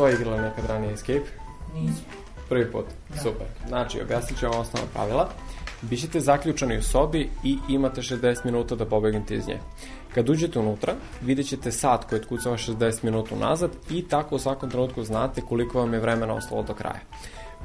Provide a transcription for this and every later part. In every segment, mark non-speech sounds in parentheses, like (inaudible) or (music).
Dvoje igrali nekad ranije Escape? Nismo. Prvi put, super. Znači, objasnit ću vam osnovna pravila. Bićete zaključani u sobi i imate 60 minuta da pobegnete iz nje. Kad uđete unutra, vidjet ćete sat koji otkucava 60 minuta nazad i tako u svakom trenutku znate koliko vam je vremena ostalo do kraja.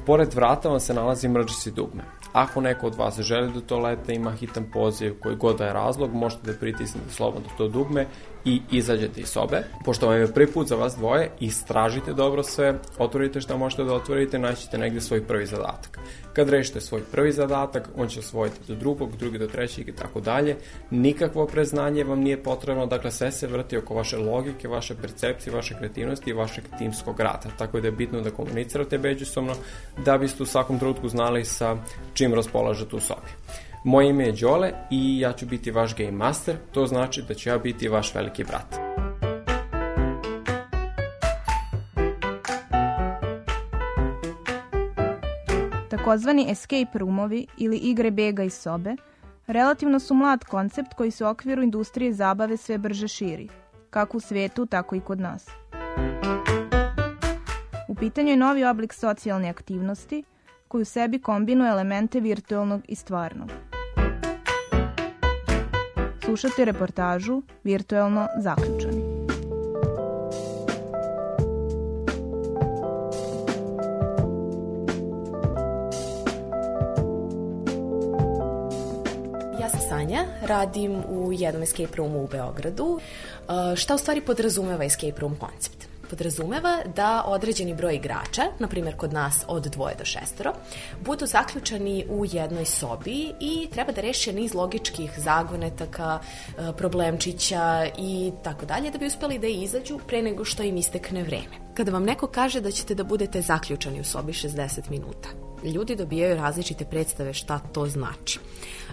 Pored vrata vam se nalazi mrđisi dugme. Ako neko od vas želi do toaleta, ima hitan poziv koji god da je razlog, možete da pritisnete slobodno to dugme i izađete iz sobe. Pošto vam je prvi put za vas dvoje, istražite dobro sve, otvorite šta možete da otvorite, naćete negde svoj prvi zadatak. Kad rešite svoj prvi zadatak, on će osvojiti do drugog, drugi do trećeg i tako dalje. Nikakvo preznanje vam nije potrebno, dakle sve se vrti oko vaše logike, vaše percepcije, vaše kreativnosti i vašeg timskog rada. Tako da je bitno da komunicirate međusobno da biste u svakom trenutku znali sa čim raspolažete u sobi. Moje ime je Đole i ja ću biti vaš game master, to znači da ću ja biti vaš veliki brat. Takozvani escape roomovi ili igre bega iz sobe relativno su mlad koncept koji se u okviru industrije zabave sve brže širi, kako u svetu, tako i kod nas. U pitanju je novi oblik socijalne aktivnosti koji u sebi kombinuje elemente virtualnog i stvarnog. Slušate reportažu Virtualno zaključani. Ja sam Sanja, radim u jednom escape roomu u Beogradu. Uh, šta u stvari podrazumeva escape room koncept? Podrazumeva da određeni broj igrača, na primjer kod nas od dvoje do šestoro, budu zaključani u jednoj sobi i treba da reše niz logičkih zagonetaka, e, problemčića i tako dalje, da bi uspeli da izađu pre nego što im istekne vreme. Kada vam neko kaže da ćete da budete zaključani u sobi 60 minuta, ljudi dobijaju različite predstave šta to znači.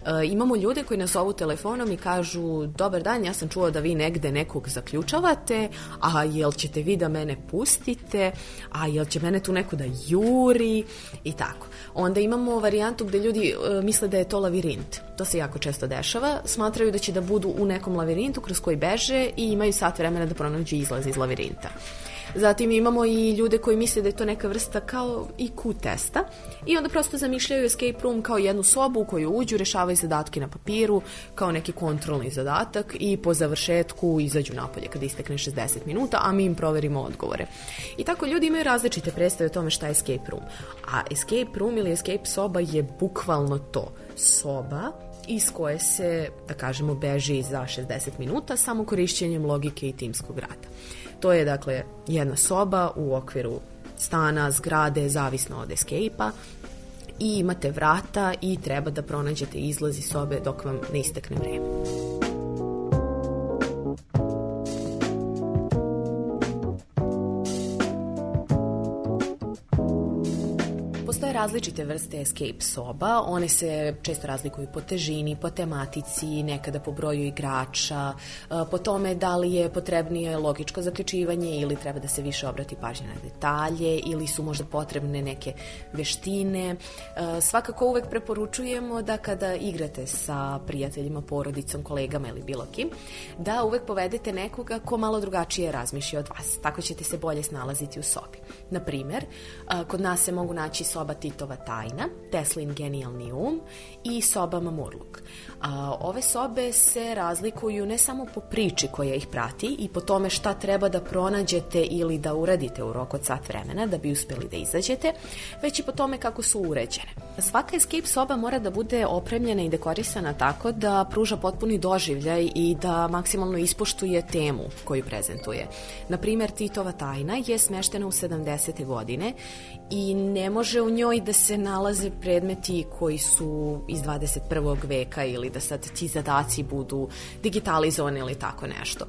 E, imamo ljude koji nas zovu telefonom i kažu dobar dan, ja sam čuo da vi negde nekog zaključavate, a jel ćete vi da mene pustite, a jel će mene tu neko da juri i tako. Onda imamo varijantu gde ljudi e, misle da je to lavirint. To se jako često dešava. Smatraju da će da budu u nekom lavirintu kroz koji beže i imaju sat vremena da pronađu izlaz iz lavirinta. Zatim imamo i ljude koji misle da je to neka vrsta kao IQ testa i onda prosto zamišljaju escape room kao jednu sobu u koju uđu, rešavaju zadatke na papiru, kao neki kontrolni zadatak i po završetku izađu napolje kada istekne 60 minuta, a mi im proverimo odgovore. I tako ljudi imaju različite predstave o tome šta je escape room. A escape room ili escape soba je bukvalno to. Soba iz koje se, da kažemo, beži za 60 minuta samo korišćenjem logike i timskog rada. To je dakle jedna soba u okviru stana, zgrade, zavisno od escape-a i imate vrata i treba da pronađete izlaz iz sobe dok vam ne istekne vreme. Različite vrste escape soba, one se često razlikuju po težini, po tematici, nekada po broju igrača, po tome da li je potrebnije logičko zaključivanje ili treba da se više obrati pažnja na detalje ili su možda potrebne neke veštine. Svakako uvek preporučujemo da kada igrate sa prijateljima, porodicom, kolegama ili bilo kim, da uvek povedete nekoga ko malo drugačije razmišlja od vas. Tako ćete se bolje snalaziti u sobi. Na primer, kod nas se mogu naći soba Titova tajna, Teslin genijalni um i soba Mamurluk. A, ove sobe se razlikuju ne samo po priči koja ih prati i po tome šta treba da pronađete ili da uradite u roku od sat vremena da bi uspeli da izađete, već i po tome kako su uređene. Svaka escape soba mora da bude opremljena i dekorisana tako da pruža potpuni doživljaj i da maksimalno ispoštuje temu koju prezentuje. Na primer, Titova tajna je smeštena u 70. godine i ne može u njoj da se nalaze predmeti koji su iz 21. veka ili da sad ti zadaci budu digitalizovani ili tako nešto.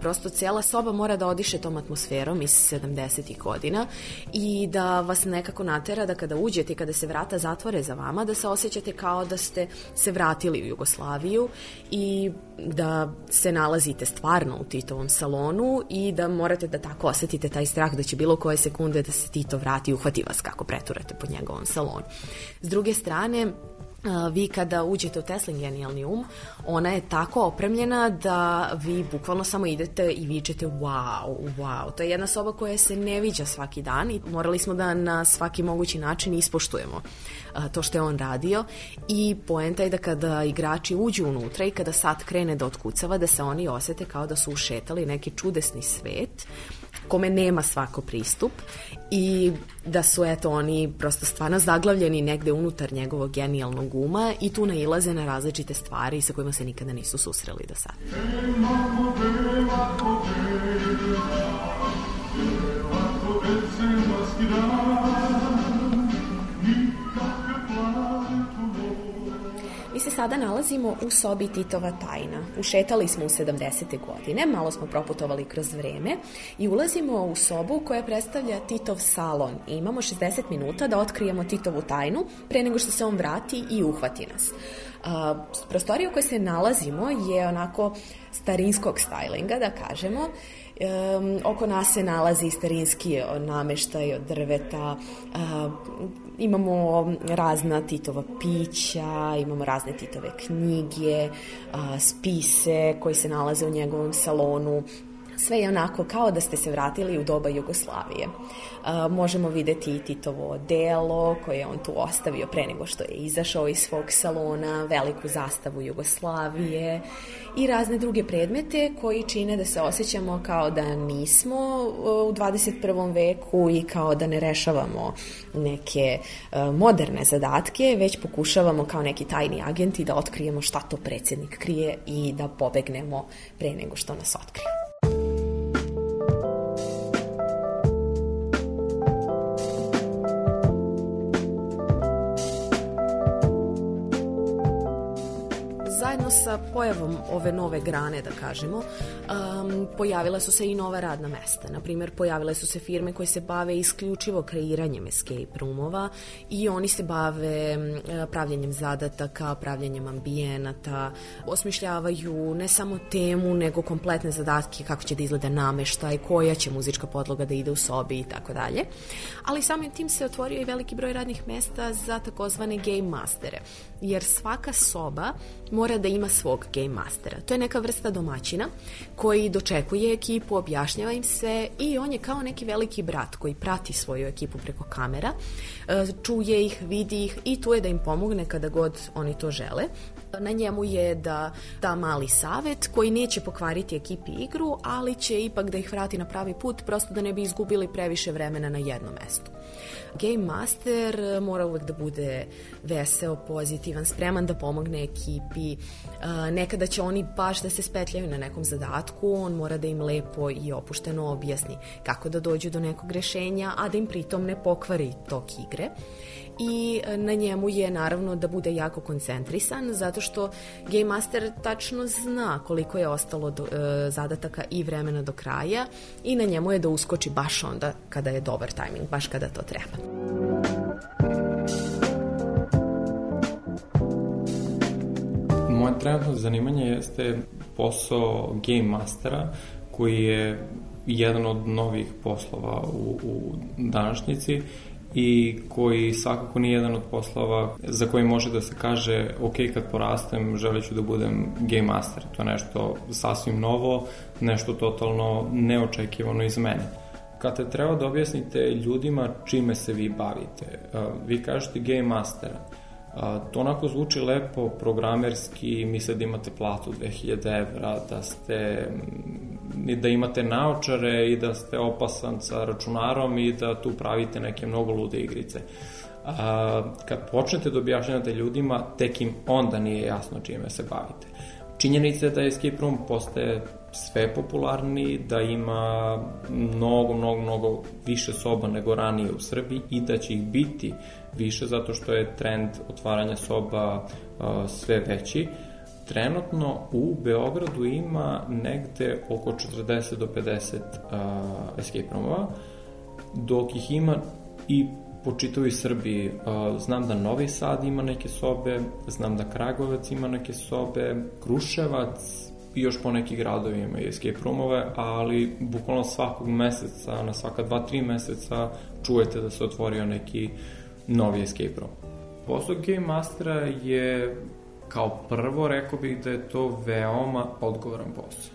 Prosto cela soba mora da odiše tom atmosferom iz 70. godina i da vas nekako natera da kada uđete i kada se vrata zatvore za vama, da se osjećate kao da ste se vratili u Jugoslaviju i da se nalazite stvarno u Titovom salonu i da morate da tako osetite taj strah da će bilo koje sekunde da se Tito vrati i uhvati vas kako preturate po njegovom salonu. S druge strane, vi kada uđete u Teslin genijalni um, ona je tako opremljena da vi bukvalno samo idete i vičete wow, wow. To je jedna soba koja se ne viđa svaki dan i morali smo da na svaki mogući način ispoštujemo to što je on radio i poenta je da kada igrači uđu unutra i kada sat krene da otkucava da se oni osete kao da su ušetali neki čudesni svet kome nema svako pristup i da su eto oni prosto stvarno zaglavljeni negde unutar njegovog genijalnog uma i tu nailaze na različite stvari sa kojima se nikada nisu susreli do sada. Mi se sada nalazimo u sobi Titova tajna. Ušetali smo u 70. godine, malo smo proputovali kroz vreme i ulazimo u sobu koja predstavlja Titov salon. I imamo 60 minuta da otkrijemo Titovu tajnu pre nego što se on vrati i uhvati nas. A, prostorija u kojoj se nalazimo je onako starinskog stylinga, da kažemo, Um, oko nas se nalazi starinski nameštaj od drveta, uh, imamo razna Titova pića, imamo razne Titove knjige, spise koji se nalaze u njegovom salonu, sve je onako kao da ste se vratili u doba Jugoslavije. Uh, možemo videti i Titovo delo koje je on tu ostavio pre nego što je izašao iz svog salona, veliku zastavu Jugoslavije i razne druge predmete koji čine da se osjećamo kao da nismo u 21. veku i kao da ne rešavamo neke uh, moderne zadatke, već pokušavamo kao neki tajni agenti da otkrijemo šta to predsednik krije i da pobegnemo pre nego što nas otkrije. Sa pojavom ove nove grane, da kažemo, um, pojavila su se i nova radna mesta. Naprimer, pojavile su se firme koje se bave isključivo kreiranjem escape roomova i oni se bave um, pravljenjem zadataka, pravljenjem ambijenata, osmišljavaju ne samo temu, nego kompletne zadatke kako će da izgleda nameštaj, koja će muzička podloga da ide u sobi i tako dalje. Ali samim tim se otvorio i veliki broj radnih mesta za takozvane game mastere, jer svaka soba mora da ima svog game mastera. To je neka vrsta domaćina koji dočekuje ekipu, objašnjava im se i on je kao neki veliki brat koji prati svoju ekipu preko kamera, e, čuje ih, vidi ih i tu je da im pomogne kada god oni to žele. Na njemu je da da mali savet koji neće pokvariti ekipi igru, ali će ipak da ih vrati na pravi put, prosto da ne bi izgubili previše vremena na jednom mestu. Game Master mora uvek da bude veseo, pozitivan, spreman da pomogne ekipi. Eh, nekada će oni baš da se spetljaju na nekom zadatku, on mora da im lepo i opušteno objasni kako da dođu do nekog rešenja, a da im pritom ne pokvari tok igre i e, na njemu je naravno da bude jako koncentrisan zato što Game Master tačno zna koliko je ostalo do, e, zadataka i vremena do kraja i na njemu je da uskoči baš onda kada je dobar tajming, baš kada to treba. Moje trenutno zanimanje jeste posao Game Mastera koji je jedan od novih poslova u, u današnjici i koji svakako nije jedan od poslova za koji može da se kaže ok, kad porastem želeću da budem game master. To je nešto sasvim novo, nešto totalno neočekivano iz mene. Kada treba da objasnite ljudima čime se vi bavite, vi kažete Game Master, to onako zvuči lepo, programerski, misle da imate platu 2000 evra, da ste da imate naočare i da ste opasan sa računarom i da tu pravite neke mnogo lude igrice. A, kad počnete da objašnjate ljudima, tek im onda nije jasno čime se bavite. Činjenica je da Escape Room postaje sve popularniji, da ima mnogo, mnogo, mnogo više soba nego ranije u Srbiji i da će ih biti više zato što je trend otvaranja soba uh, sve veći. Trenutno u Beogradu ima negde oko 40 do 50 uh, escape roomova, dok ih ima i po čitavoj Srbiji. Uh, znam da Novi Sad ima neke sobe, znam da Kragovac ima neke sobe, Kruševac, i još po neki gradovi imaju escape roomove, ali bukvalno svakog meseca, na svaka dva, tri meseca čujete da se otvorio neki novi escape room. Posao Game Mastera je kao prvo rekao bih da je to veoma odgovoran posao.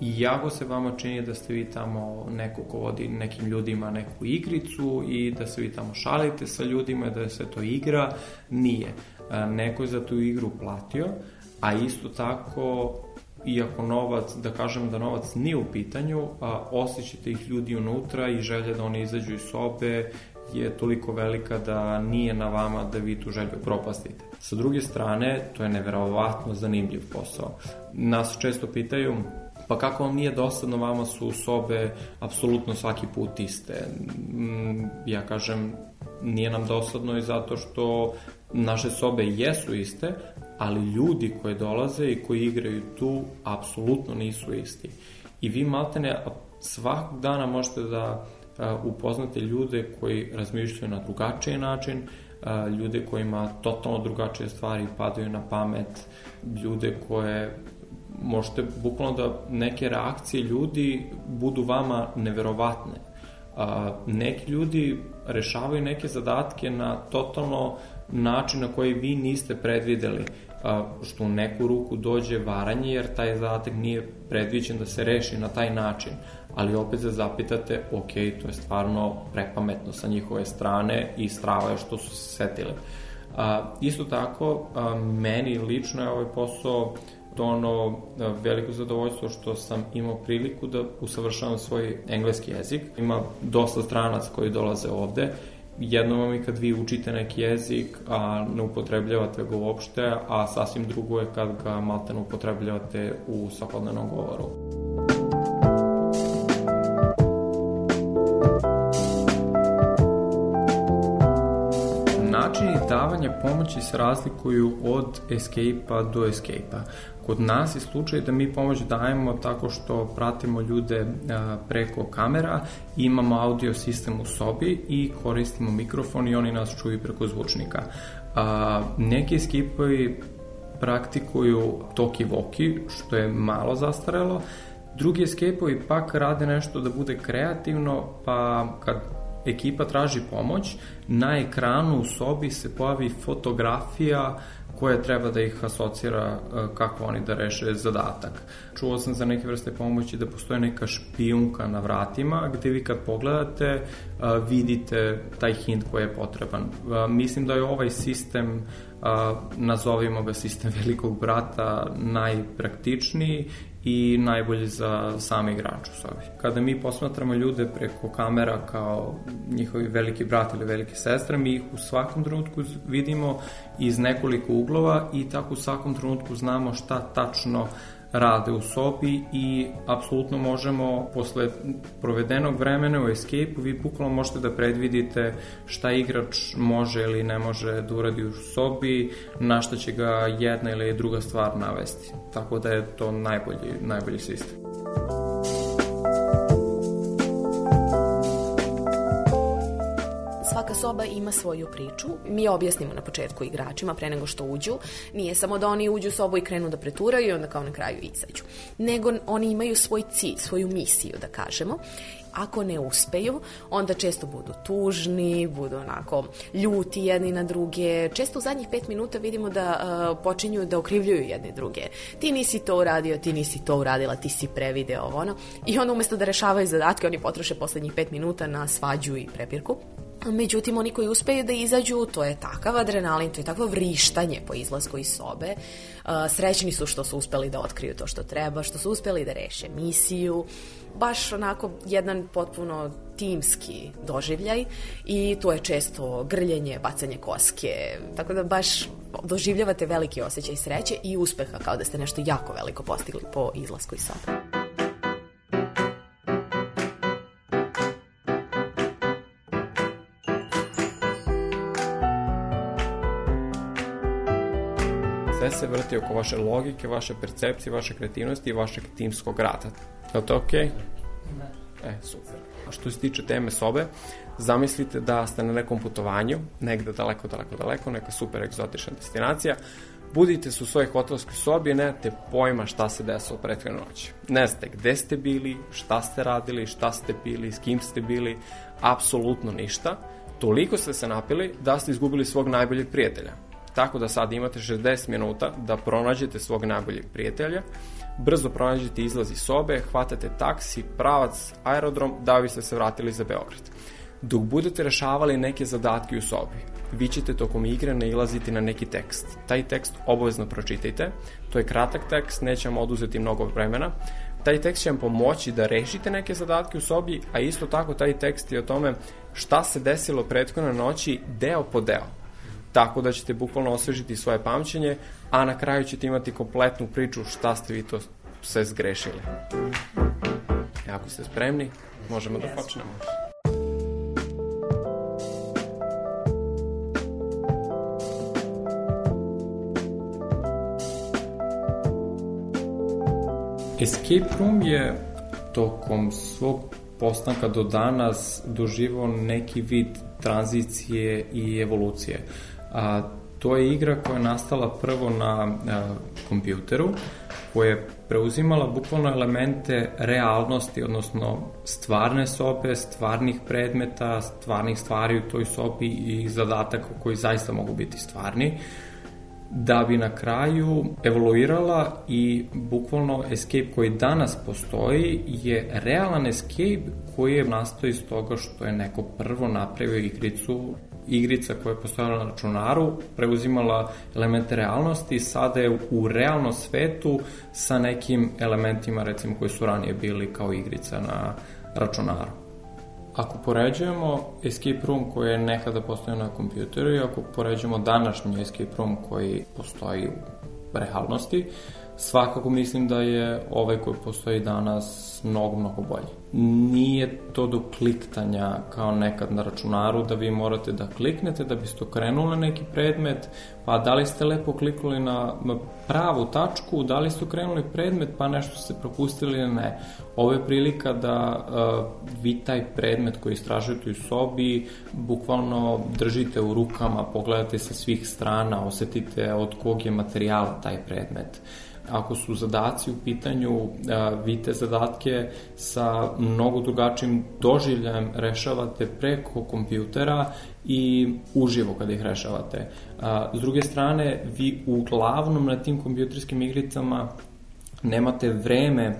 I jako se vama čini da ste vi tamo neko ko vodi nekim ljudima neku igricu i da se vi tamo šalite sa ljudima, da sve to igra, nije. Neko je za tu igru platio, a isto tako iako novac, da kažem da novac nije u pitanju, a osjećate ih ljudi unutra i želja da oni izađu iz sobe je toliko velika da nije na vama da vi tu želju propastite. Sa druge strane, to je neverovatno zanimljiv posao. Nas često pitaju pa kako vam nije dosadno, vama su sobe apsolutno svaki put iste. Mm, ja kažem, nije nam dosadno i zato što naše sobe jesu iste, ali ljudi koji dolaze i koji igraju tu apsolutno nisu isti. I vi maltene svakog dana možete da upoznate ljude koji razmišljaju na drugačiji način, ljude kojima totalno drugačije stvari padaju na pamet, ljude koje možete bukvalno da neke reakcije ljudi budu vama neverovatne. neki ljudi rešavaju neke zadatke na totalno način na koji vi niste predvideli što u neku ruku dođe varanje jer taj zadatak nije predviđen da se reši na taj način ali opet se zapitate ok, to je stvarno prepametno sa njihove strane i strava je što su se setili a, isto tako a, meni lično je ovaj posao ono veliko zadovoljstvo što sam imao priliku da usavršavam svoj engleski jezik. Ima dosta stranac koji dolaze ovde jedno vam je kad vi učite neki jezik, a ne upotrebljavate ga uopšte, a sasvim drugo je kad ga malte ne upotrebljavate u svakodnevnom govoru. Načini davanja pomoći se razlikuju od escape-a do escape-a. Kod nas je slučaj da mi pomoć dajemo tako što pratimo ljude preko kamera, imamo audio sistem u sobi i koristimo mikrofon i oni nas čuju preko zvučnika. Neki skipovi praktikuju toki-voki, što je malo zastarelo, Drugi escape-ovi pak rade nešto da bude kreativno, pa kad ekipa traži pomoć, na ekranu u sobi se pojavi fotografija koja treba da ih asocira e, kako oni da reše zadatak. Čuo sam za neke vrste pomoći da postoje neka špijunka na vratima gde vi kad pogledate e, vidite taj hint koji je potreban. E, mislim da je ovaj sistem nazovimo ga sistem (laughs) velikog brata najpraktičniji i najbolji za sami igrač u sobi. Kada mi posmatramo ljude preko kamera kao njihovi veliki brat ili velike sestre, mi ih u svakom trenutku vidimo iz nekoliko uglova i tako u svakom trenutku znamo šta tačno rade u sobi i apsolutno možemo posle provedenog vremena u escape vi bukvalno možete da predvidite šta igrač može ili ne može da uradi u sobi, na šta će ga jedna ili druga stvar navesti. Tako da je to najbolji, najbolji sistem. Svaka soba ima svoju priču. Mi objasnimo na početku igračima pre nego što uđu. Nije samo da oni uđu u sobu i krenu da preturaju i onda kao na kraju izađu. Nego oni imaju svoj cilj, svoju misiju, da kažemo. Ako ne uspeju, onda često budu tužni, budu onako ljuti jedni na druge. Često u zadnjih pet minuta vidimo da uh, počinju da okrivljuju jedni druge. Ti nisi to uradio, ti nisi to uradila, ti si prevideo ono. I onda umesto da rešavaju zadatke, oni potroše poslednjih pet minuta na svađu i prepirku. Međutim, oni koji uspeju da izađu, to je takav adrenalin, to je takvo vrištanje po izlasku iz sobe. Uh, srećni su što su uspeli da otkriju to što treba, što su uspeli da reše misiju. Baš onako jedan potpuno timski doživljaj i to je često grljenje, bacanje koske, tako da baš doživljavate veliki osjećaj sreće i uspeha kao da ste nešto jako veliko postigli po izlasku iz sobe. Se vrti oko vaše logike, vaše percepcije, vaše kreativnosti i vašeg timskog rada. Je li to okej? Okay? E, super. A što se tiče teme sobe, zamislite da ste na nekom putovanju, negde daleko, daleko, daleko, neka super egzotična destinacija, budite se u svojoj hotelskoj sobi i nemate pojma šta se desilo prethodne noći. Ne znate gde ste bili, šta ste radili, šta ste pili, s kim ste bili, apsolutno ništa. Toliko ste se napili da ste izgubili svog najboljeg prijatelja. Tako da sad imate 60 minuta da pronađete svog najboljeg prijatelja, brzo pronađete izlaz iz sobe, hvatate taksi, pravac, aerodrom, da biste se vratili za Beograd. Dok budete rešavali neke zadatke u sobi, vi ćete tokom igre nailaziti na neki tekst. Taj tekst obavezno pročitajte, to je kratak tekst, neće vam oduzeti mnogo vremena. Taj tekst će vam pomoći da rešite neke zadatke u sobi, a isto tako taj tekst je o tome šta se desilo prethodne noći deo po deo tako da ćete bukvalno osvežiti svoje pamćenje, a na kraju ćete imati kompletnu priču šta ste vi to sve zgrešili. E, ako ste spremni, možemo da počnemo. Escape Room je tokom svog postanka do danas doživao neki vid tranzicije i evolucije. A, to je igra koja je nastala prvo na a, kompjuteru, koja je preuzimala bukvalno elemente realnosti, odnosno stvarne sobe, stvarnih predmeta, stvarnih stvari u toj sobi i zadataka koji zaista mogu biti stvarni da bi na kraju evoluirala i bukvalno escape koji danas postoji je realan escape koji je nastao iz toga što je neko prvo napravio igricu igrica koja je postojala na računaru, preuzimala elemente realnosti, sada je u realnom svetu sa nekim elementima recimo koji su ranije bili kao igrica na računaru. Ako poređujemo escape room koji je nekada postojao na kompjuteru i ako poređujemo današnji escape room koji postoji u realnosti, svakako mislim da je ovaj koji postoji danas mnogo, mnogo bolji. Nije to do kliktanja kao nekad na računaru da vi morate da kliknete da biste okrenuli neki predmet, pa da li ste lepo kliknuli na pravu tačku, da li ste okrenuli predmet pa nešto ste propustili ili ne. Ovo je prilika da uh, vi taj predmet koji istražujete u sobi bukvalno držite u rukama, pogledate sa svih strana, osetite od kog je materijala taj predmet ako su zadaci u pitanju, vi te zadatke sa mnogo drugačijim doživljajem rešavate preko kompjutera i uživo kada ih rešavate. S druge strane, vi uglavnom na tim kompjuterskim igricama nemate vreme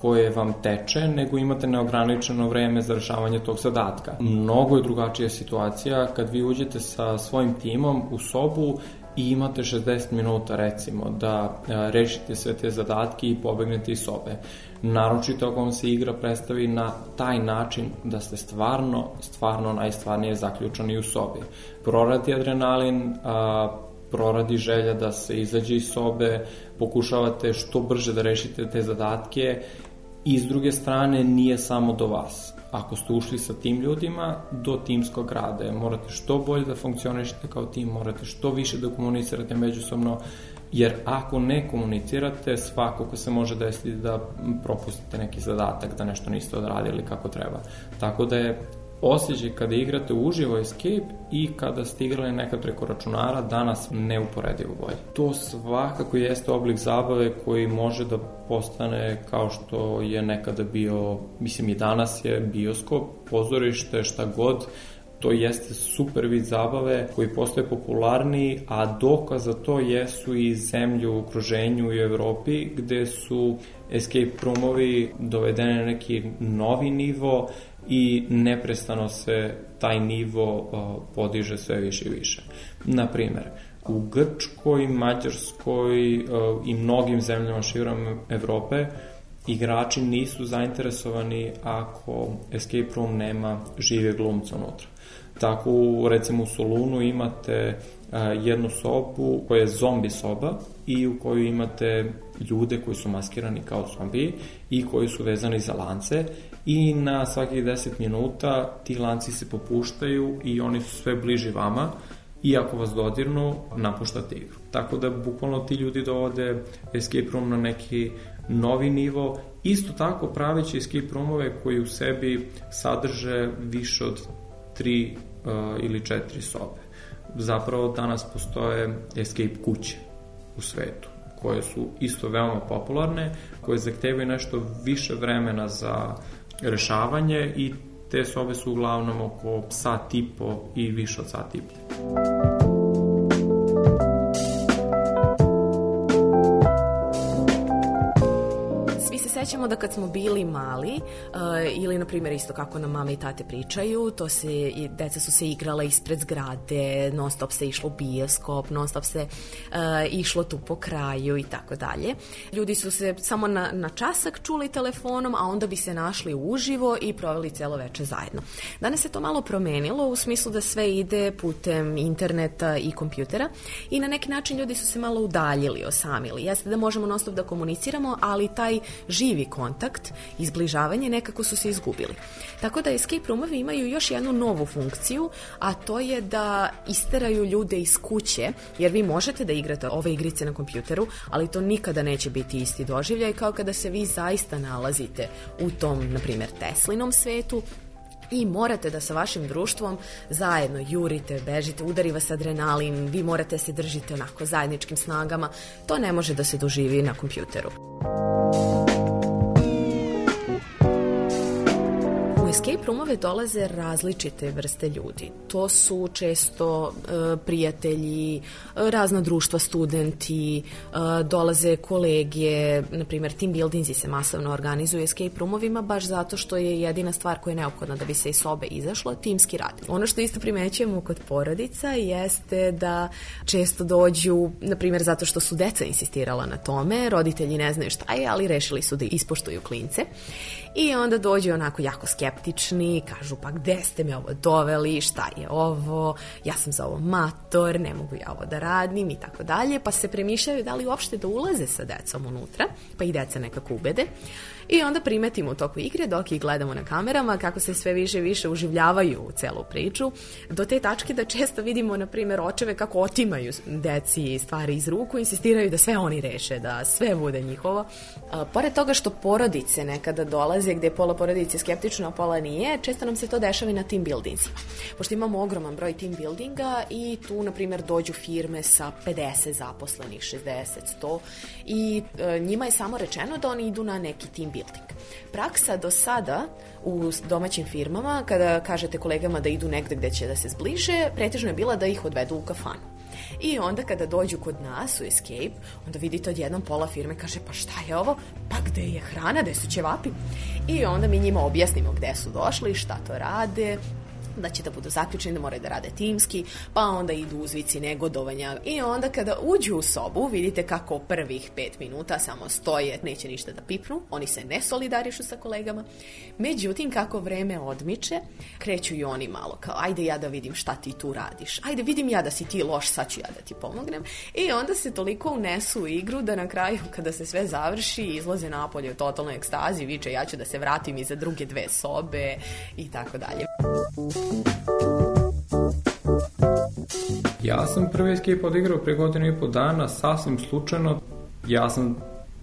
koje vam teče, nego imate neograničeno vreme za rešavanje tog zadatka. Mnogo je drugačija situacija kad vi uđete sa svojim timom u sobu i imate 60 minuta recimo da rešite sve te zadatke i pobegnete iz sobe. Naročito ako vam se igra predstavi na taj način da ste stvarno, stvarno najstvarnije zaključani u sobi. Proradi adrenalin, a, proradi želja da se izađe iz sobe, pokušavate što brže da rešite te zadatke i s druge strane nije samo do vas ako ste ušli sa tim ljudima do timskog rada. Morate što bolje da funkcionišete kao tim, morate što više da komunicirate međusobno, jer ako ne komunicirate, svako ko se može desiti da propustite neki zadatak, da nešto niste odradili kako treba. Tako da je osjećaj kada igrate uživo Escape i kada ste igrali nekad preko računara danas neuporedivo bolje. To svakako jeste oblik zabave koji može da postane kao što je nekada bio, mislim i danas je bioskop, pozorište, šta god, to jeste super vid zabave koji postoje popularniji, a dokaz za to jesu i zemlje u okruženju i Evropi gde su escape roomovi dovedene na neki novi nivo i neprestano se taj nivo podiže sve više i više. Naprimer, u Grčkoj, Mađarskoj i mnogim zemljama širom Evrope igrači nisu zainteresovani ako escape room nema žive glumca unutra. Tako, recimo u Solunu imate jednu sobu koja je zombi soba i u kojoj imate ljude koji su maskirani kao zombiji i koji su vezani za lance i na svakih 10 minuta ti lanci se popuštaju i oni su sve bliži vama i ako vas dodirnu, napuštate igru. Tako da bukvalno ti ljudi dovode escape room na neki novi nivo. Isto tako praveći escape roomove koji u sebi sadrže više od tri uh, ili četiri sobe. Zapravo danas postoje escape kuće u svetu koje su isto veoma popularne, koje zahtevaju nešto više vremena za rešavanje i te sobe su uglavnom oko sat i po i više od sat i po. Sećamo da kad smo bili mali, uh, ili na primjer isto kako nam mame i tate pričaju, to se, i deca su se igrala ispred zgrade, non stop se išlo u bioskop, non stop se uh, išlo tu po kraju i tako dalje. Ljudi su se samo na, na časak čuli telefonom, a onda bi se našli uživo i proveli celo veče zajedno. Danas se to malo promenilo u smislu da sve ide putem interneta i kompjutera i na neki način ljudi su se malo udaljili, osamili. Jeste da možemo non stop da komuniciramo, ali taj živ živi kontakt i zbližavanje nekako su se izgubili. Tako da escape roomovi imaju još jednu novu funkciju, a to je da isteraju ljude iz kuće, jer vi možete da igrate ove igrice na kompjuteru, ali to nikada neće biti isti doživljaj kao kada se vi zaista nalazite u tom, na primjer, Teslinom svetu, i morate da sa vašim društvom zajedno jurite, bežite, udari vas adrenalin, vi morate se držite onako zajedničkim snagama. To ne može da se doživi na kompjuteru. Escape roomove dolaze različite vrste ljudi. To su često e, prijatelji, razna društva, studenti, e, dolaze kolege, na primjer team buildingsi se masovno organizuju escape roomovima baš zato što je jedina stvar koja je neophodna da bi se iz sobe izašlo, timski rad. Ono što isto primećujemo kod porodica jeste da često dođu, na primjer zato što su deca insistirala na tome, roditelji ne znaju šta je, ali rešili su da ispoštuju klince i onda dođu onako jako skeptični, kažu pa gde ste me ovo doveli, šta je ovo, ja sam za ovo mator, ne mogu ja ovo da radim i tako dalje, pa se premišljaju da li uopšte da ulaze sa decom unutra, pa i deca nekako ubede. I onda primetimo u toku igre, dok ih gledamo na kamerama, kako se sve više i više uživljavaju u celu priču, do te tačke da često vidimo, na primjer, očeve kako otimaju deci stvari iz ruku, insistiraju da sve oni reše, da sve bude njihovo. A, pored toga što porodice nekada dolaze, gde pola porodice skeptično, a pola nije, često nam se to dešava i na team buildingsima. Pošto imamo ogroman broj team buildinga i tu, na primjer, dođu firme sa 50 zaposlenih, 60, 100 i e, njima je samo rečeno da oni idu na neki team building. Praksa do sada u domaćim firmama, kada kažete kolegama da idu negde gde će da se zbliže, pretežno je bila da ih odvedu u kafanu. I onda kada dođu kod nas u Escape, onda vidite odjednom pola firme kaže pa šta je ovo? Pa gde je hrana, gde su ćevapi? I onda mi njima objasnimo gde su došli, šta to rade, da će da budu zaključeni, da moraju da rade timski, pa onda idu uzvici negodovanja. I onda kada uđu u sobu vidite kako prvih pet minuta samo stoje, neće ništa da pipnu, oni se ne solidarišu sa kolegama, međutim kako vreme odmiče, kreću i oni malo kao ajde ja da vidim šta ti tu radiš, ajde vidim ja da si ti loš, sad ću ja da ti pomognem. I onda se toliko unesu u igru da na kraju kada se sve završi izlaze napolje u totalnoj ekstazi, viče ja ću da se vratim iza druge dve sobe i tako dalje. Ja sam prvi Escape odigrao pre godinu i po dana, sasvim slučajno. Ja sam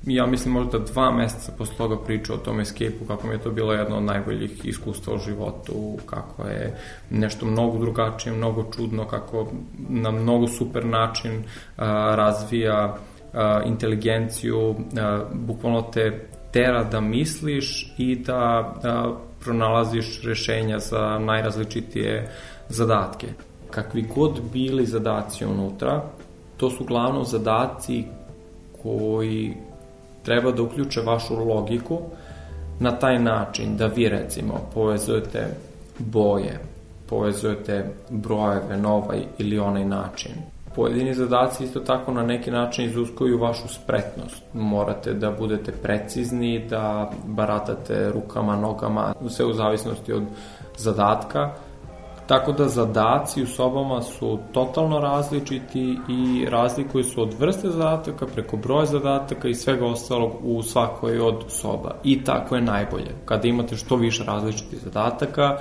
ja mislim možda dva meseca posle toga pričao o tom escape-u, kako mi je to bilo jedno od najboljih iskustva u životu, kako je nešto mnogo drugačije, mnogo čudno, kako na mnogo super način a, razvija a, inteligenciju, a, bukvalno te tera da misliš i da a, pronalaziš rešenja za najrazličitije zadatke. Kakvi god bili zadaci unutra, to su glavno zadaci koji treba da uključe vašu logiku na taj način da vi recimo povezujete boje, povezujete brojeve na ovaj ili onaj način. Pojedini zadaci isto tako na neki način izuskuju vašu spretnost. Morate da budete precizni, da baratate rukama, nogama, sve u zavisnosti od zadatka Tako da zadaci u sobama su totalno različiti i razlikuju se od vrste zadataka preko broja zadataka i svega ostalog u svakoj od soba. I tako je najbolje. Kada imate što više različitih zadataka,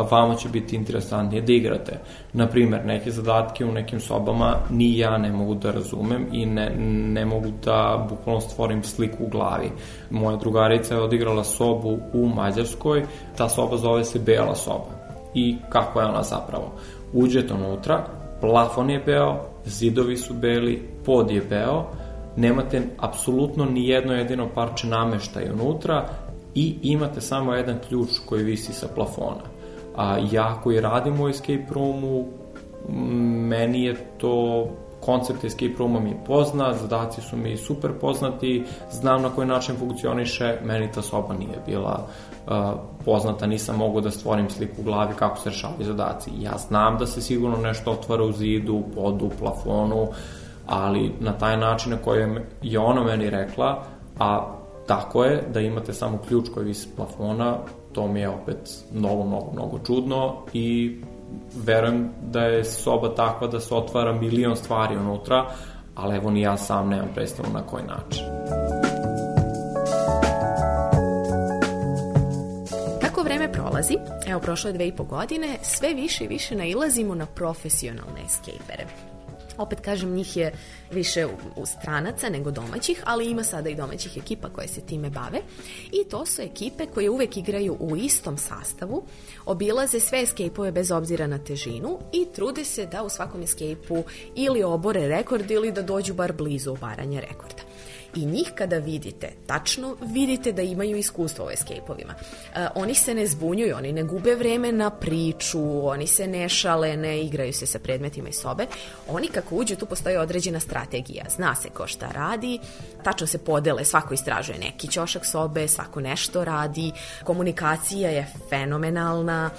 vama će biti interesantnije da igrate. Naprimer, neke zadatke u nekim sobama ni ja ne mogu da razumem i ne, ne mogu da bukvalno stvorim sliku u glavi. Moja drugarica je odigrala sobu u Mađarskoj, ta soba zove se Bela soba i kako je ona zapravo. Uđete unutra, plafon je beo, zidovi su beli, pod je beo, nemate apsolutno ni jedno jedino parče nameštaja unutra i imate samo jedan ključ koji visi sa plafona. A ja koji radim u escape roomu, meni je to koncept escape rooma mi je poznat, zadaci su mi super poznati, znam na koji način funkcioniše, meni ta soba nije bila uh, poznata, nisam mogao da stvorim sliku u glavi kako se rešavaju zadaci. Ja znam da se sigurno nešto otvara u zidu, u podu, u plafonu, ali na taj način na koji je ona meni rekla, a tako je da imate samo ključ koji visi plafona, to mi je opet mnogo, mnogo, mnogo čudno i verujem da je soba takva da se otvara milion stvari unutra, ali evo ni ja sam nemam predstavu na koji način. Kako vreme prolazi, evo prošle dve i po godine, sve više i više nailazimo na profesionalne escapere. Opet kažem, njih je više u, u stranaca nego domaćih, ali ima sada i domaćih ekipa koje se time bave. I to su ekipe koje uvek igraju u istom sastavu, obilaze sve escape-ove bez obzira na težinu i trude se da u svakom escape-u ili obore rekord ili da dođu bar blizu obaranja rekorda i njih kada vidite, tačno vidite da imaju iskustvo u escape-ovima. Uh, oni se ne zbunjuju, oni ne gube vreme na priču, oni se ne šale, ne igraju se sa predmetima iz sobe. Oni kako uđu, tu postoji određena strategija. Zna se ko šta radi, tačno se podele, svako istražuje neki ćošak sobe, svako nešto radi, komunikacija je fenomenalna,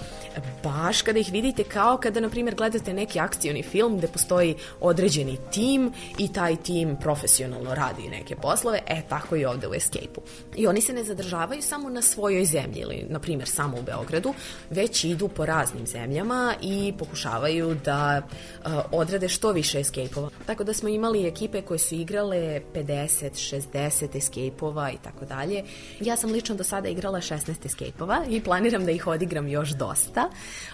baš kada ih vidite kao kada, na primjer, gledate neki akcioni film gde postoji određeni tim i taj tim profesionalno radi neke poslove, e tako i ovde u Escape-u. I oni se ne zadržavaju samo na svojoj zemlji ili, na primjer, samo u Beogradu, već idu po raznim zemljama i pokušavaju da uh, odrade što više Escape-ova. Tako da smo imali ekipe koje su igrale 50, 60 Escape-ova i tako dalje. Ja sam lično do sada igrala 16 Escape-ova i planiram da ih odigram još dosta.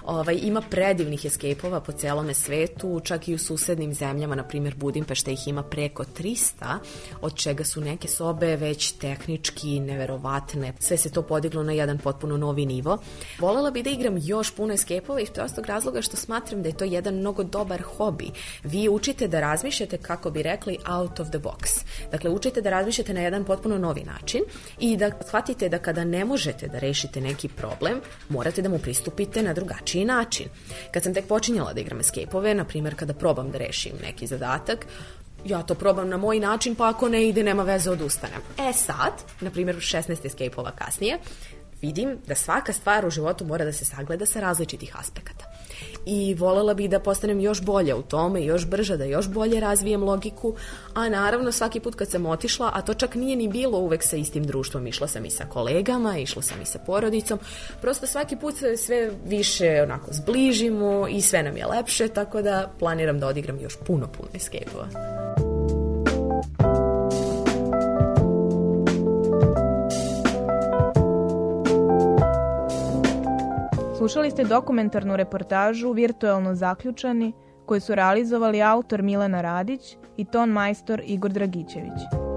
Ovaj, ima predivnih Escape-ova po celome svetu, čak i u susednim zemljama, na primjer Budimpešta ih ima preko 300, od čega čega su neke sobe već tehnički neverovatne. Sve se to podiglo na jedan potpuno novi nivo. Volela bih da igram još puno escape-ova iz prostog razloga što smatram da je to jedan mnogo dobar hobi. Vi učite da razmišljate, kako bi rekli, out of the box. Dakle, učite da razmišljate na jedan potpuno novi način i da shvatite da kada ne možete da rešite neki problem, morate da mu pristupite na drugačiji način. Kad sam tek počinjala da igram escape-ove, na primjer kada probam da rešim neki zadatak, ja to probam na moj način, pa ako ne ide, nema veze, odustanem. E sad, na primjer, 16 escape-ova kasnije, vidim da svaka stvar u životu mora da se sagleda sa različitih aspekata i volela bih da postanem još bolja u tome, još brža, da još bolje razvijem logiku, a naravno svaki put kad sam otišla, a to čak nije ni bilo uvek sa istim društvom, išla sam i sa kolegama, išla sam i sa porodicom, prosto svaki put se sve više onako zbližimo i sve nam je lepše, tako da planiram da odigram još puno, puno escape-ova. Slušali ste dokumentarnu reportažu Virtualno zaključani koju su realizovali autor Milena Radić i ton majstor Igor Dragićević.